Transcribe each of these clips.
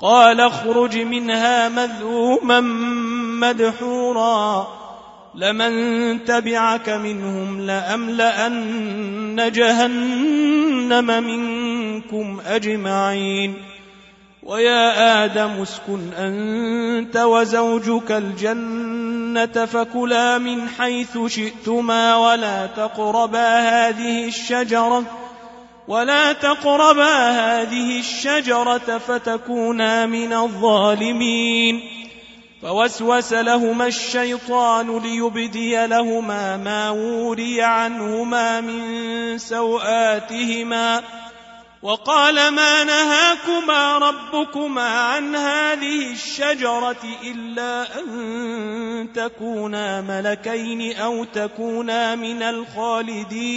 قال اخرج منها مذءوما مدحورا. لمن تبعك منهم لأملأن جهنم منكم أجمعين. ويا آدم اسكن أنت وزوجك الجنة فكلا من حيث شئتما ولا تقربا هذه الشجرة ولا تقربا هذه الشجرة فتكونا من الظالمين. فوسوس لهما الشيطان ليبدي لهما ما وري عنهما من سوآتهما. وقال ما نهاكما ربكما عن هذه الشجرة إلا أن تكونا ملكين أو تكونا من الخالدين.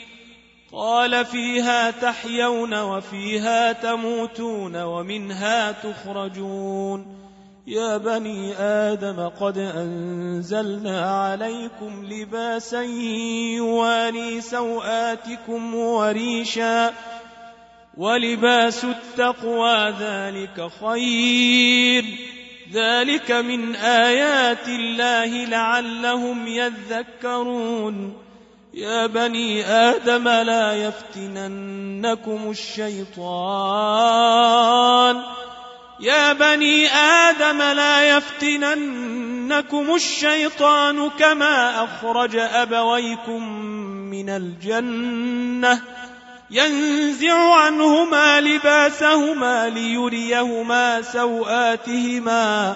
قال فيها تحيون وفيها تموتون ومنها تخرجون. يا بني آدم قد أنزلنا عليكم لباسا يواري سوآتكم وريشا. ولباس التقوى ذلك خير. ذلك من آيات الله لعلهم يذكرون. يا بني آدم لا يفتننكم الشيطان. يا بني آدم لا يفتننكم الشيطان كما أخرج أبويكم من الجنة. ينزع عنهما لباسهما ليريهما سوآتهما.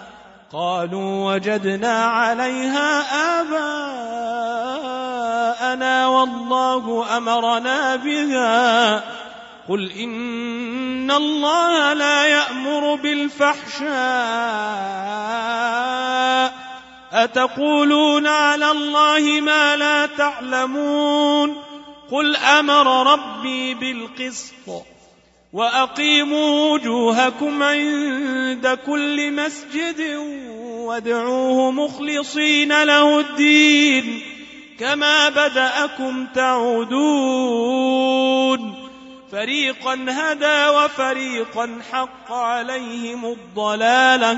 قالوا وجدنا عليها آباءنا والله أمرنا بها. قل إن الله لا يأمر بالفحشاء. أتقولون على الله ما لا تعلمون؟ قل أمر ربي بالقسط. وأقيموا وجوهكم عند كل مسجد وادعوه مخلصين له الدين كما بدأكم تعودون. فريقا هدى وفريقا حق عليهم الضلالة.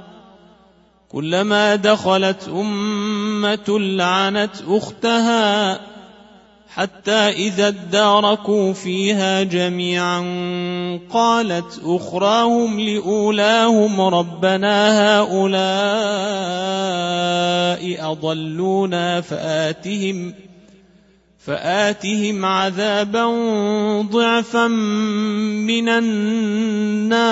كلما دخلت أمة لعنت أختها حتى إذا اداركوا فيها جميعا قالت أخراهم لأولاهم ربنا هؤلاء أضلونا فآتهم فآتهم عذابا ضعفا من النار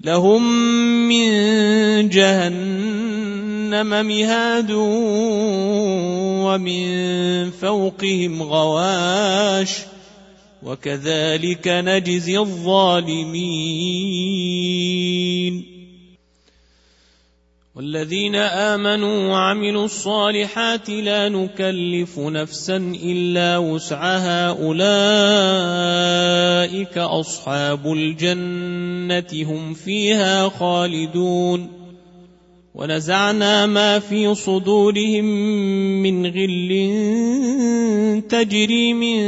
لهم من جهنم مهاد ومن فوقهم غواش وكذلك نجزي الظالمين. والذين آمنوا وعملوا الصالحات لا نكلف نفسا إلا وسعها أولئك أصحاب الجنة هم فيها خالدون ونزعنا ما في صدورهم من غل تجري من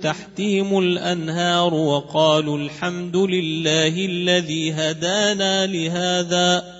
تحتهم الأنهار وقالوا الحمد لله الذي هدانا لهذا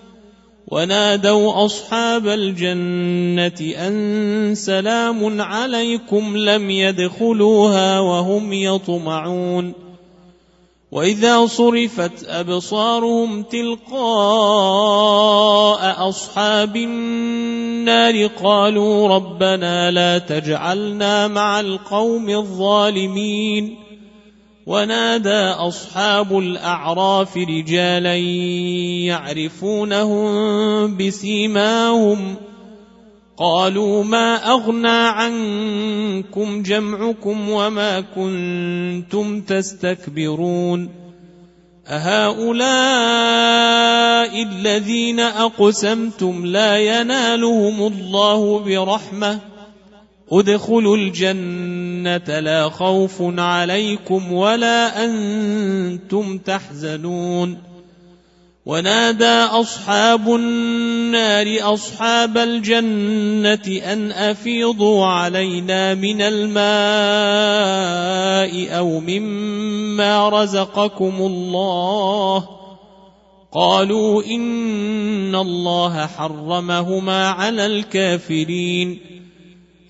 ونادوا أصحاب الجنة أن سلام عليكم لم يدخلوها وهم يطمعون. وإذا صرفت أبصارهم تلقاء أصحاب النار قالوا ربنا لا تجعلنا مع القوم الظالمين. ونادى أصحاب الأعراف رجالا يعرفونهم بسيماهم. قالوا ما أغنى عنكم جمعكم وما كنتم تستكبرون. أهؤلاء الذين أقسمتم لا ينالهم الله برحمة. ادخلوا الجنة لا خوف عليكم ولا أنتم تحزنون. ونادى أصحاب النار أصحاب الجنة أن أفيضوا علينا من الماء أو مما رزقكم الله. قالوا إن الله حرمهما على الكافرين.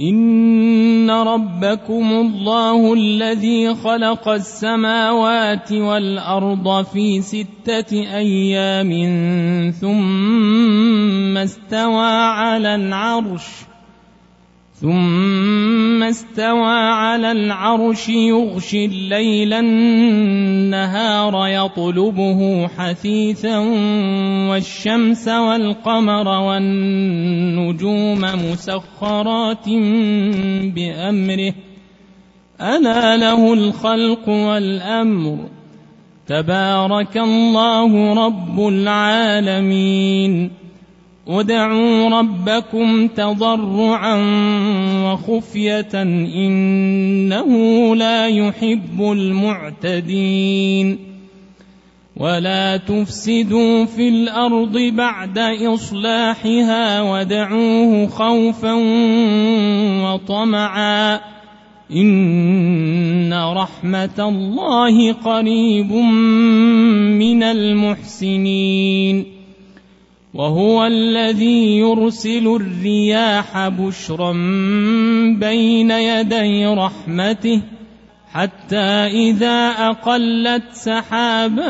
ان ربكم الله الذي خلق السماوات والارض في سته أيام ثم استوى على العرش ثم استوى على العرش يغشي الليل النهار يطلبه حثيثا والشمس والقمر والنجوم مسخرات بأمره. ألا له الخلق والأمر. تبارك الله رب العالمين. ادعوا ربكم تضرعا وخفيه انه لا يحب المعتدين ولا تفسدوا في الأرض بعد اصلاحها ودعوه خوفا وطمعا ان رحمه الله قريب من المحسنين وهو الذي يرسل الرياح بشرا بين يدي رحمته حتى إذا أقلت سحابا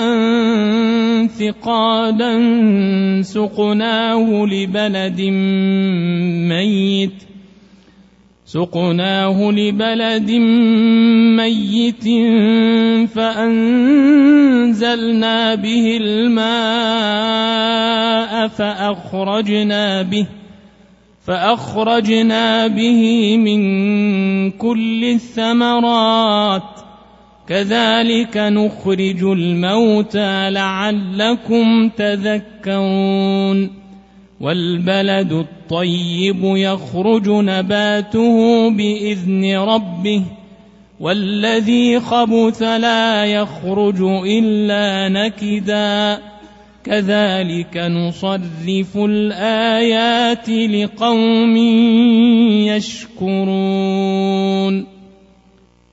ثقالا سقناه لبلد ميت سقناه لبلد ميت فأنزلنا به الماء فأخرجنا به فأخرجنا به من كل الثمرات كذلك نخرج الموتى لعلكم تذكرون والبلد الطيب يخرج نباته بإذن ربه والذي خبث لا يخرج إلا نكدا. كذلك نصرف الآيات لقوم يشكرون.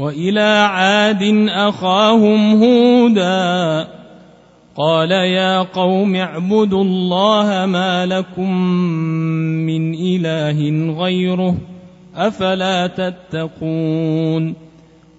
وإلى عاد أخاهم هودا قال يا قوم اعبدوا الله ما لكم من إله غيره أفلا تتقون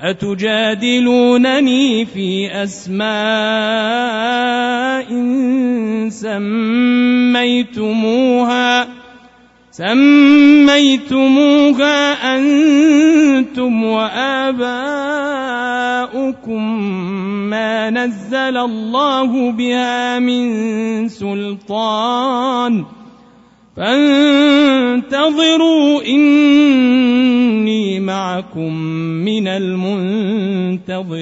أتجادلونني في أسماء سميتموها سميتموها أنتم وآباؤكم ما نزل الله بها من سلطان ۖ. فانتظروا إني معكم من المنتظرين.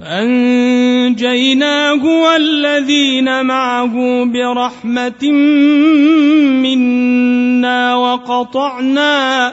فأنجيناه والذين معه برحمة منا وقطعنا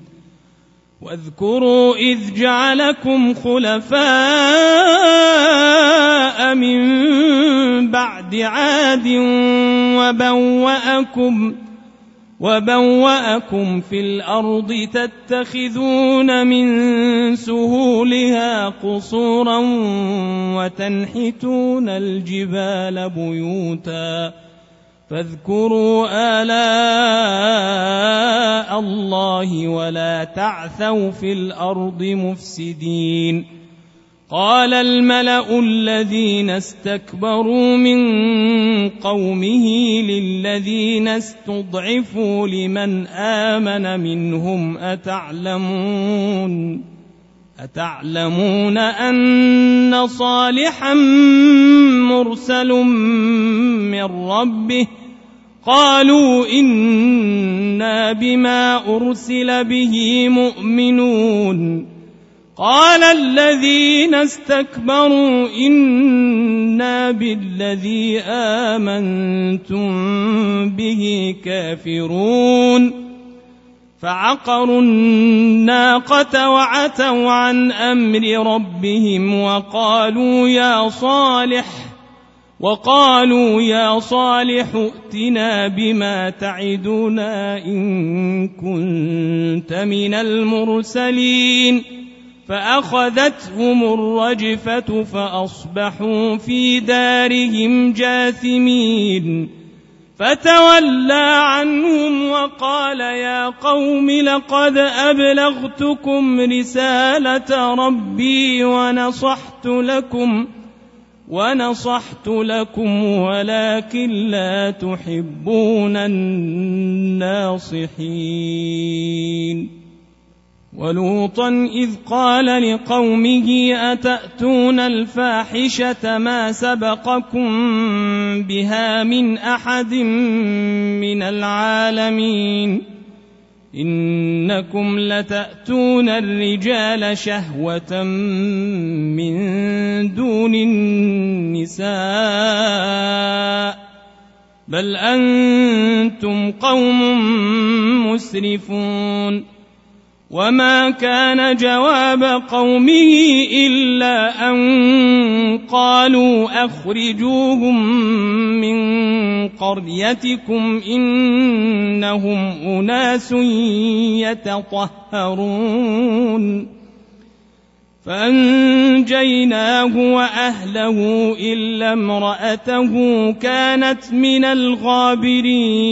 واذكروا إذ جعلكم خلفاء من بعد عاد وبوأكم وبوأكم في الأرض تتخذون من سهولها قصورا وتنحتون الجبال بيوتا فاذكروا آلاء الله ولا تعثوا في الأرض مفسدين. قال الملأ الذين استكبروا من قومه للذين استضعفوا لمن آمن منهم أتعلمون؟ أتعلمون أن صالحا مرسل من ربه قالوا إنا بما أرسل به مؤمنون. قال الذين استكبروا إنا بالذي آمنتم به كافرون. فعقروا الناقة وعتوا عن أمر ربهم وقالوا يا صالح وقالوا يا صالح ائتنا بما تعدنا إن كنت من المرسلين فأخذتهم الرجفة فأصبحوا في دارهم جاثمين فتولى عنهم وقال يا قوم لقد أبلغتكم رسالة ربي ونصحت لكم ۖ ونصحت لكم ولكن لا تحبون الناصحين. ولوطا إذ قال لقومه أتأتون الفاحشة ما سبقكم بها من أحد من العالمين؟ إنكم لتأتون الرجال شهوة من دون النساء بل أنتم قوم مسرفون وما كان جواب قومه إلا أن قالوا أخرجوهم من قريتكم إنهم أناس يتطهرون فأنجيناه وأهله إلا امرأته كانت من الغابرين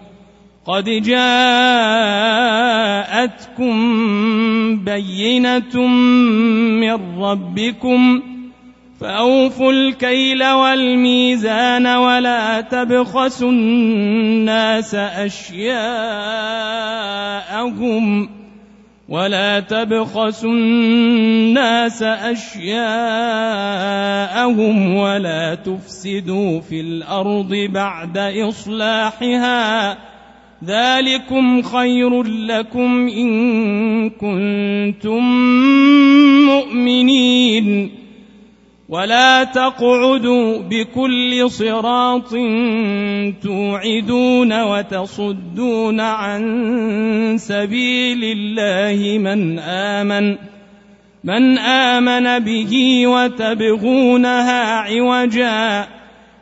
قد جاءتكم بينة من ربكم فأوفوا الكيل والميزان ولا تبخسوا الناس أشياءهم ولا تبخسوا الناس أشياءهم ولا تفسدوا في الأرض بعد إصلاحها ذلكم خير لكم إن كنتم مؤمنين. ولا تقعدوا بكل صراط توعدون وتصدون عن سبيل الله من آمن من آمن به وتبغونها عوجا.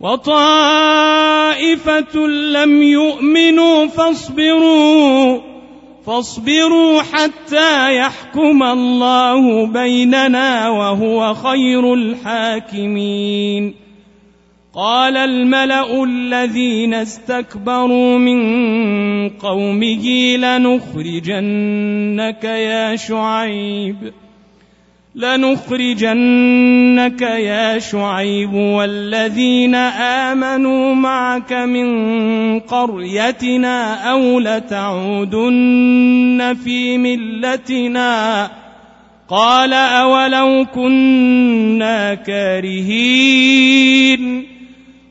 وطائفة لم يؤمنوا فاصبروا فاصبروا حتى يحكم الله بيننا وهو خير الحاكمين. قال الملأ الذين استكبروا من قومه لنخرجنك يا شعيب. لنخرجنك يا شعيب والذين آمنوا معك من قريتنا أو لتعودن في ملتنا قال أولو كنا كارهين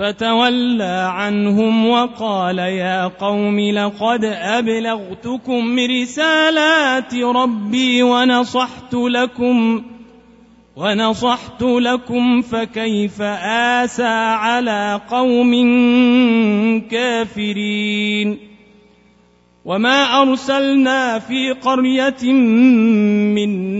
فتولى عنهم وقال يا قوم لقد أبلغتكم رسالات ربي ونصحت لكم ونصحت لكم فكيف آسى على قوم كافرين وما أرسلنا في قرية من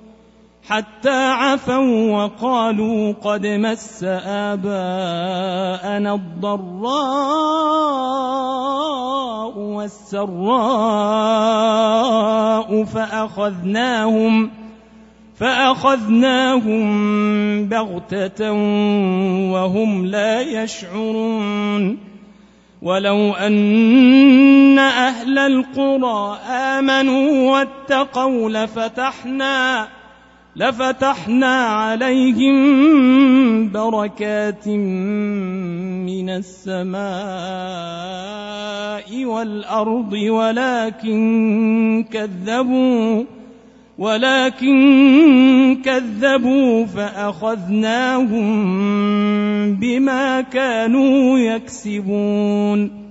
حتى عفوا وقالوا قد مس آباءنا الضراء والسراء فأخذناهم فأخذناهم بغتة وهم لا يشعرون ولو أن أهل القرى آمنوا واتقوا لفتحنا لفتحنا عليهم بركات من السماء والأرض ولكن كذبوا ولكن كذبوا فأخذناهم بما كانوا يكسبون.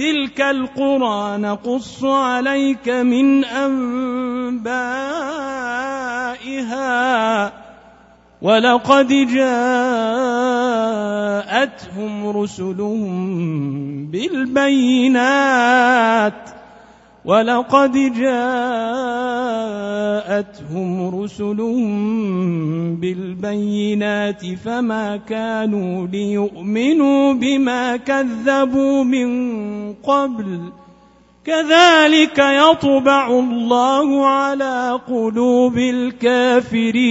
تلك القرى نقص عليك من أنبائها ولقد جاءتهم رسلهم بالبينات ولقد جاءتهم رسلهم بالبينات فما كانوا ليؤمنوا بما كذبوا من قبل. كذلك يطبع الله على قلوب الكافرين.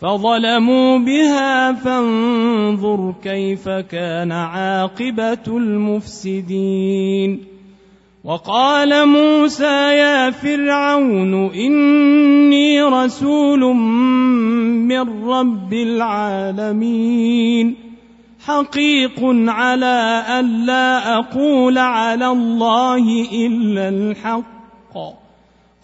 فظلموا بها فانظر كيف كان عاقبة المفسدين. وقال موسى يا فرعون إني رسول من رب العالمين. حقيق على الا أقول على الله إلا الحق.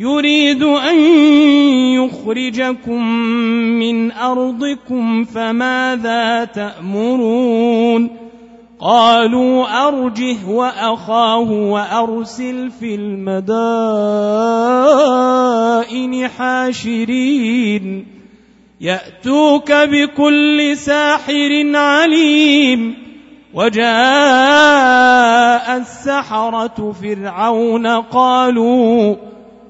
يريد أن يخرجكم من أرضكم فماذا تأمرون؟ قالوا أرجه وأخاه وأرسل في المدائن حاشرين. يأتوك بكل ساحر عليم. وجاء السحرة فرعون قالوا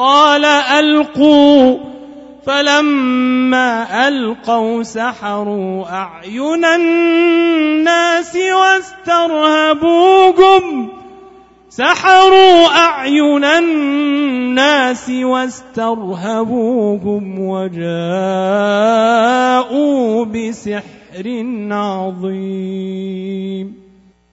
قال ألقوا فلما ألقوا سحروا أعين الناس واسترهبوهم سحروا أعين الناس واسترهبوهم وجاءوا بسحر عظيم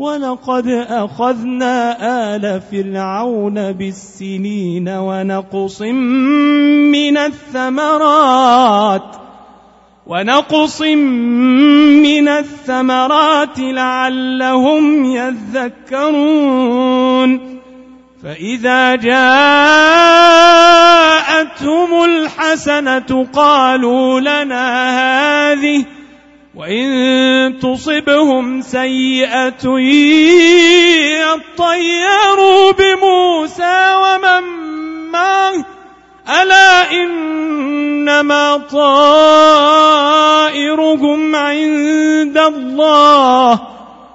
ولقد أخذنا آل فرعون بالسنين ونقص من الثمرات ونقص من الثمرات لعلهم يذكرون فإذا جاءتهم الحسنة قالوا لنا هذه وإن تصبهم سيئة يطيروا بموسى ومن معه. ألا إنما طائرهم عند الله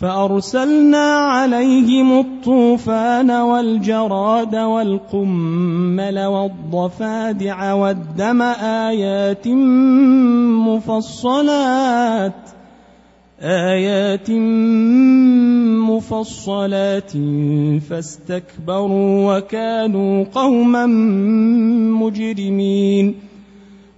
فأرسلنا عليهم الطوفان والجراد والقمل والضفادع والدم آيات مفصلات آيات مفصلات فاستكبروا وكانوا قوما مجرمين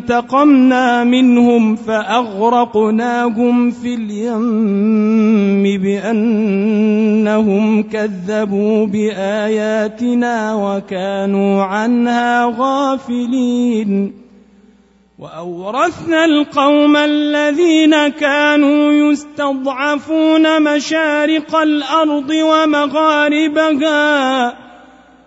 فانتقمنا منهم فأغرقناهم في اليم بأنهم كذبوا بآياتنا وكانوا عنها غافلين. وأورثنا القوم الذين كانوا يستضعفون مشارق الأرض ومغاربها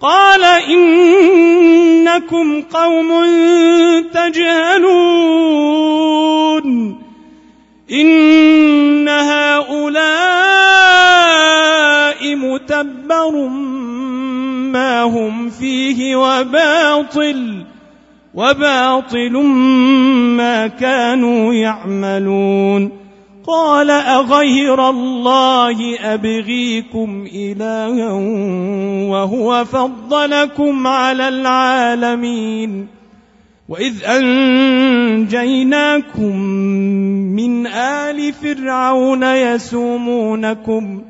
قال إنكم قوم تجهلون. إن هؤلاء متبر ما هم فيه وباطل وباطل ما كانوا يعملون. قال أغير الله أبغيكم إلها وهو فضلكم على العالمين وإذ أنجيناكم من آل فرعون يسومونكم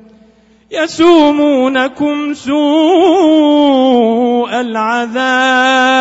يسومونكم سوء العذاب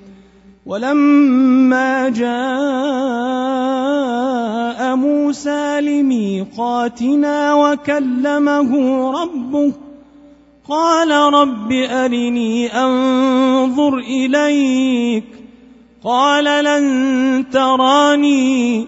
ولما جاء موسى لميقاتنا وكلمه ربه قال رب أرني أنظر إليك قال لن تراني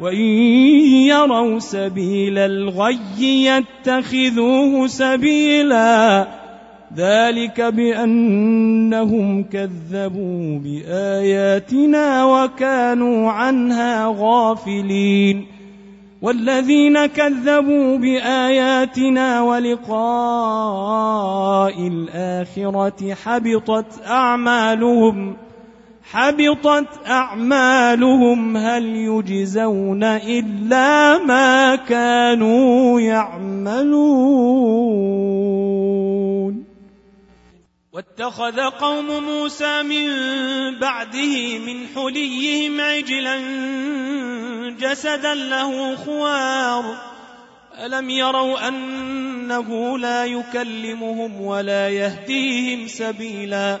وإن يروا سبيل الغي يتخذوه سبيلا. ذلك بأنهم كذبوا بآياتنا وكانوا عنها غافلين. والذين كذبوا بآياتنا ولقاء الآخرة حبطت أعمالهم. حبطت أعمالهم هل يجزون إلا ما كانوا يعملون. واتخذ قوم موسى من بعده من حليهم عجلا جسدا له خوار. ألم يروا أنه لا يكلمهم ولا يهديهم سبيلا؟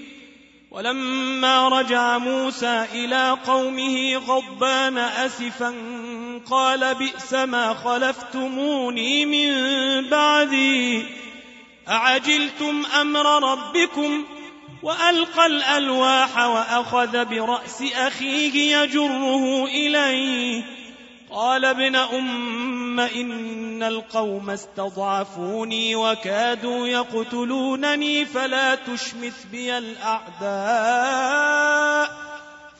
ولما رجع موسى إلى قومه غضبان أسفا قال بئس ما خلفتموني من بعدي أعجلتم أمر ربكم وألقى الألواح وأخذ برأس أخيه يجره إليه قال ابن أم إن القوم استضعفوني وكادوا يقتلونني فلا تشمث بي الأعداء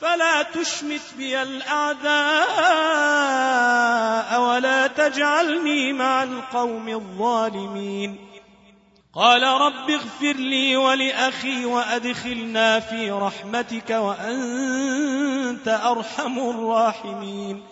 فلا تشمث بي الأعداء ولا تجعلني مع القوم الظالمين. قال رب اغفر لي ولأخي وأدخلنا في رحمتك وأنت أرحم الراحمين.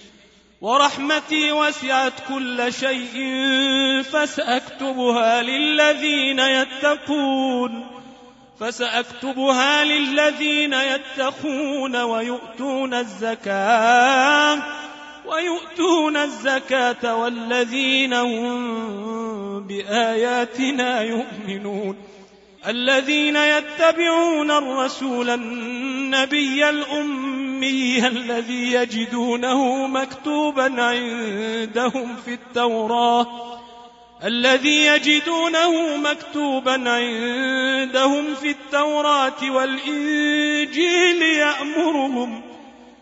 ورحمتي وسعت كل شيء فسأكتبها للذين يتقون فسأكتبها للذين يتقون ويؤتون الزكاة ويؤتون الزكاة والذين هم بآياتنا يؤمنون. الذين يتبعون الرسول النبي الأمي الذي يجدونه مكتوبا عندهم في التوراة الذي يجدونه مكتوبا عندهم في التوراة والإنجيل يأمرهم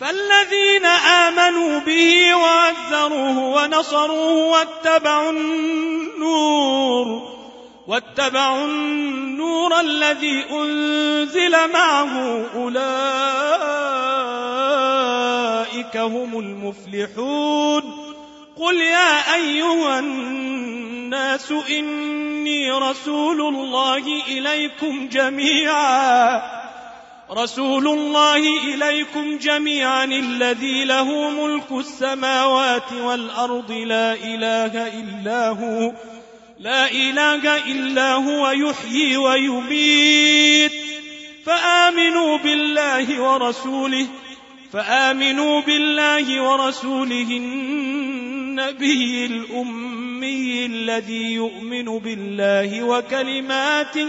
فالذين آمنوا به وعزروه ونصروه واتبعوا النور واتبعوا النور الذي أنزل معه أولئك هم المفلحون. قل يا أيها الناس إني رسول الله إليكم جميعا. رسول الله إليكم جميعا الذي له ملك السماوات والأرض. لا إله إلا هو لا إله إلا هو يحيي ويميت. فآمنوا بالله ورسوله فآمنوا بالله ورسوله النبي الأمي الذي يؤمن بالله وكلماته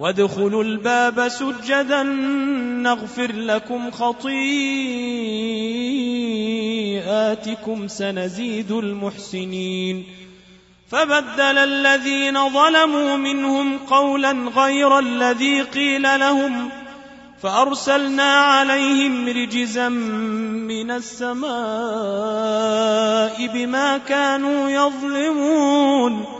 وادخلوا الباب سجدا نغفر لكم خطيئاتكم سنزيد المحسنين. فبدل الذين ظلموا منهم قولا غير الذي قيل لهم فأرسلنا عليهم رجزا من السماء بما كانوا يظلمون.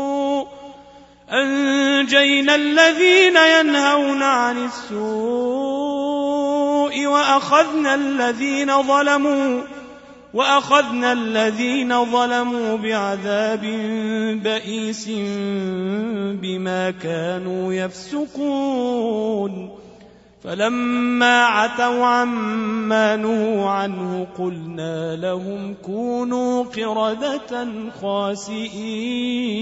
أنجينا الذين ينهون عن السوء وأخذنا الذين ظلموا وأخذنا الذين ظلموا بعذاب بئيس بما كانوا يفسقون. فلما عتوا عما نهوا عنه قلنا لهم كونوا قردة خاسئين.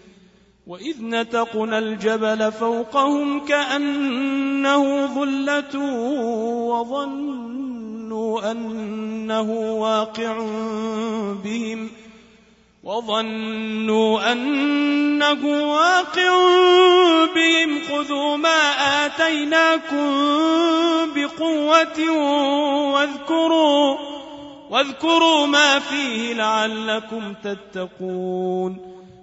وإذ نتقنا الجبل فوقهم كأنه ظلة وظن وظنوا أنه واقع بهم وظنوا أنه واقع بهم خذوا ما آتيناكم بقوة واذكروا واذكروا ما فيه لعلكم تتقون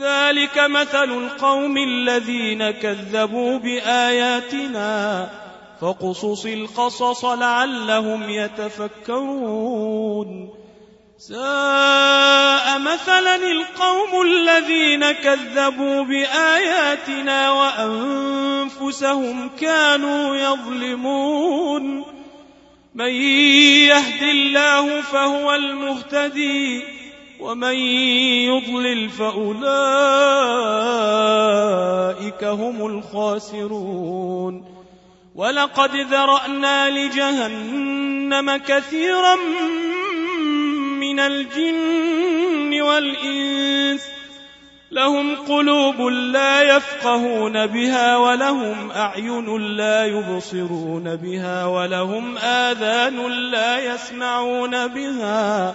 ذلك مثل القوم الذين كذبوا بآياتنا فقصص القصص لعلهم يتفكرون. ساء مثلا القوم الذين كذبوا بآياتنا وأنفسهم كانوا يظلمون. من يهد الله فهو المهتدي. ومن يضلل فأولئك هم الخاسرون. ولقد ذرأنا لجهنم كثيرا من الجن والإنس. لهم قلوب لا يفقهون بها ولهم أعين لا يبصرون بها ولهم آذان لا يسمعون بها.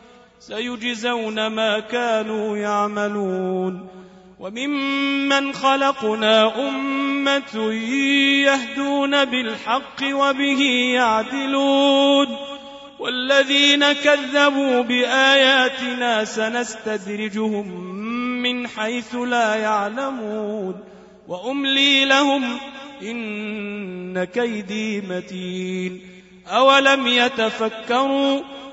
سيجزون ما كانوا يعملون وممن خلقنا أمة يهدون بالحق وبه يعدلون والذين كذبوا بآياتنا سنستدرجهم من حيث لا يعلمون وأملي لهم إن كيدي متين أولم يتفكروا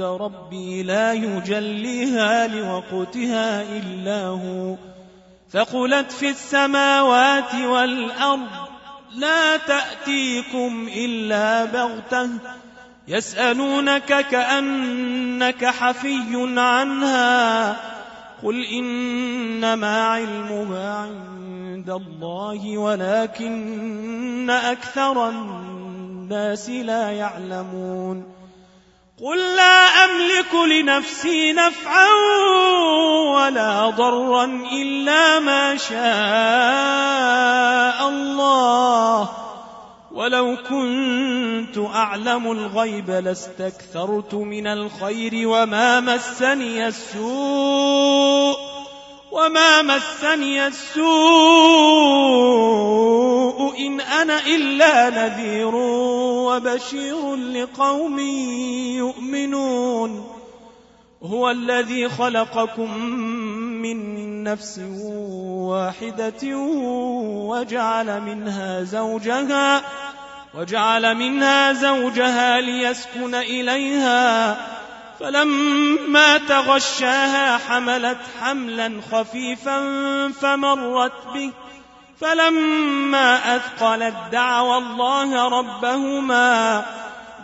ربي لا يجليها لوقتها إلا هو. ثقلت في السماوات والأرض لا تأتيكم إلا بغتة. يسألونك كأنك حفي عنها. قل إنما علمها عند عند الله ولكن أكثر الناس لا يعلمون. قل لا أملك لنفسي نفعا ولا ضرا إلا ما شاء الله ولو كنت أعلم الغيب لاستكثرت من الخير وما مسني السوء وما مسني السوء إن أنا إلا نذير وبشير لقوم يؤمنون هو الذي خلقكم من نفس واحدة وجعل منها زوجها وجعل منها زوجها ليسكن إليها فلما تغشاها حملت حملا خفيفا فمرت به. فلما أثقلت دعوى الله ربهما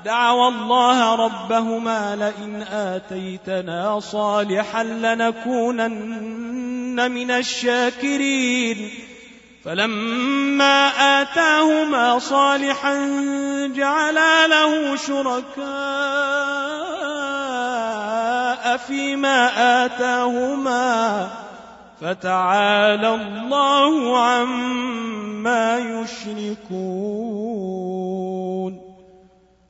دعوى الله ربهما لئن آتيتنا صالحا لنكونن من الشاكرين. فلما آتاهما صالحا جعلا له شركاء فيما آتاهما فتعالى الله عما يشركون.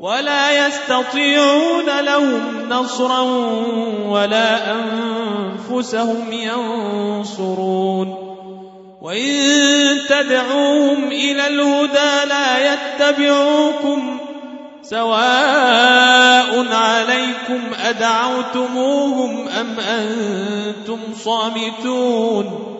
ولا يستطيعون لهم نصرا ولا أنفسهم ينصرون. وإن تدعوهم إلى الهدى لا يتبعوكم سواء عليكم أدعوتموهم أم أنتم صامتون.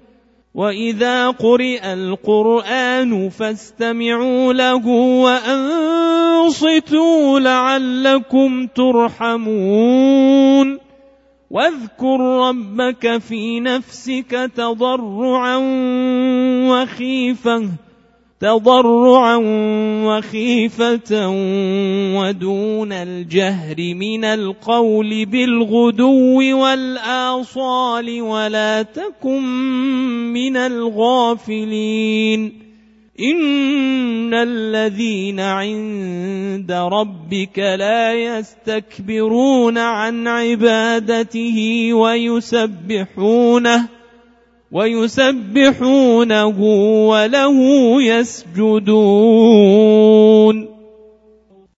واذا قرئ القران فاستمعوا له وانصتوا لعلكم ترحمون واذكر ربك في نفسك تضرعا وخيفه تضرعا وخيفة ودون الجهر من القول بالغدو والآصال ولا تكن من الغافلين. إن الذين عند ربك لا يستكبرون عن عبادته ويسبحونه ويسبحونه وله يسجدون.